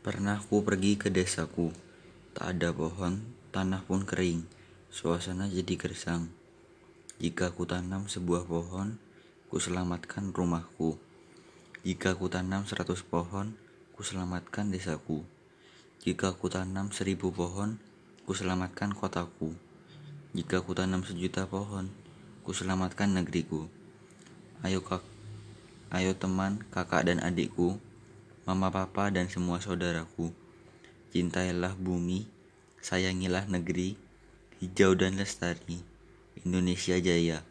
Pernah ku pergi ke desaku, tak ada pohon, tanah pun kering, suasana jadi gersang. Jika ku tanam sebuah pohon, ku selamatkan rumahku. Jika ku tanam seratus pohon, ku selamatkan desaku. Jika ku tanam seribu pohon, ku selamatkan kotaku. Jika ku tanam sejuta pohon, ku selamatkan negeriku. Ayo kak, ayo teman, kakak dan adikku, mama papa dan semua saudaraku. Cintailah bumi, sayangilah negeri, hijau dan lestari. Indonesia Jaya.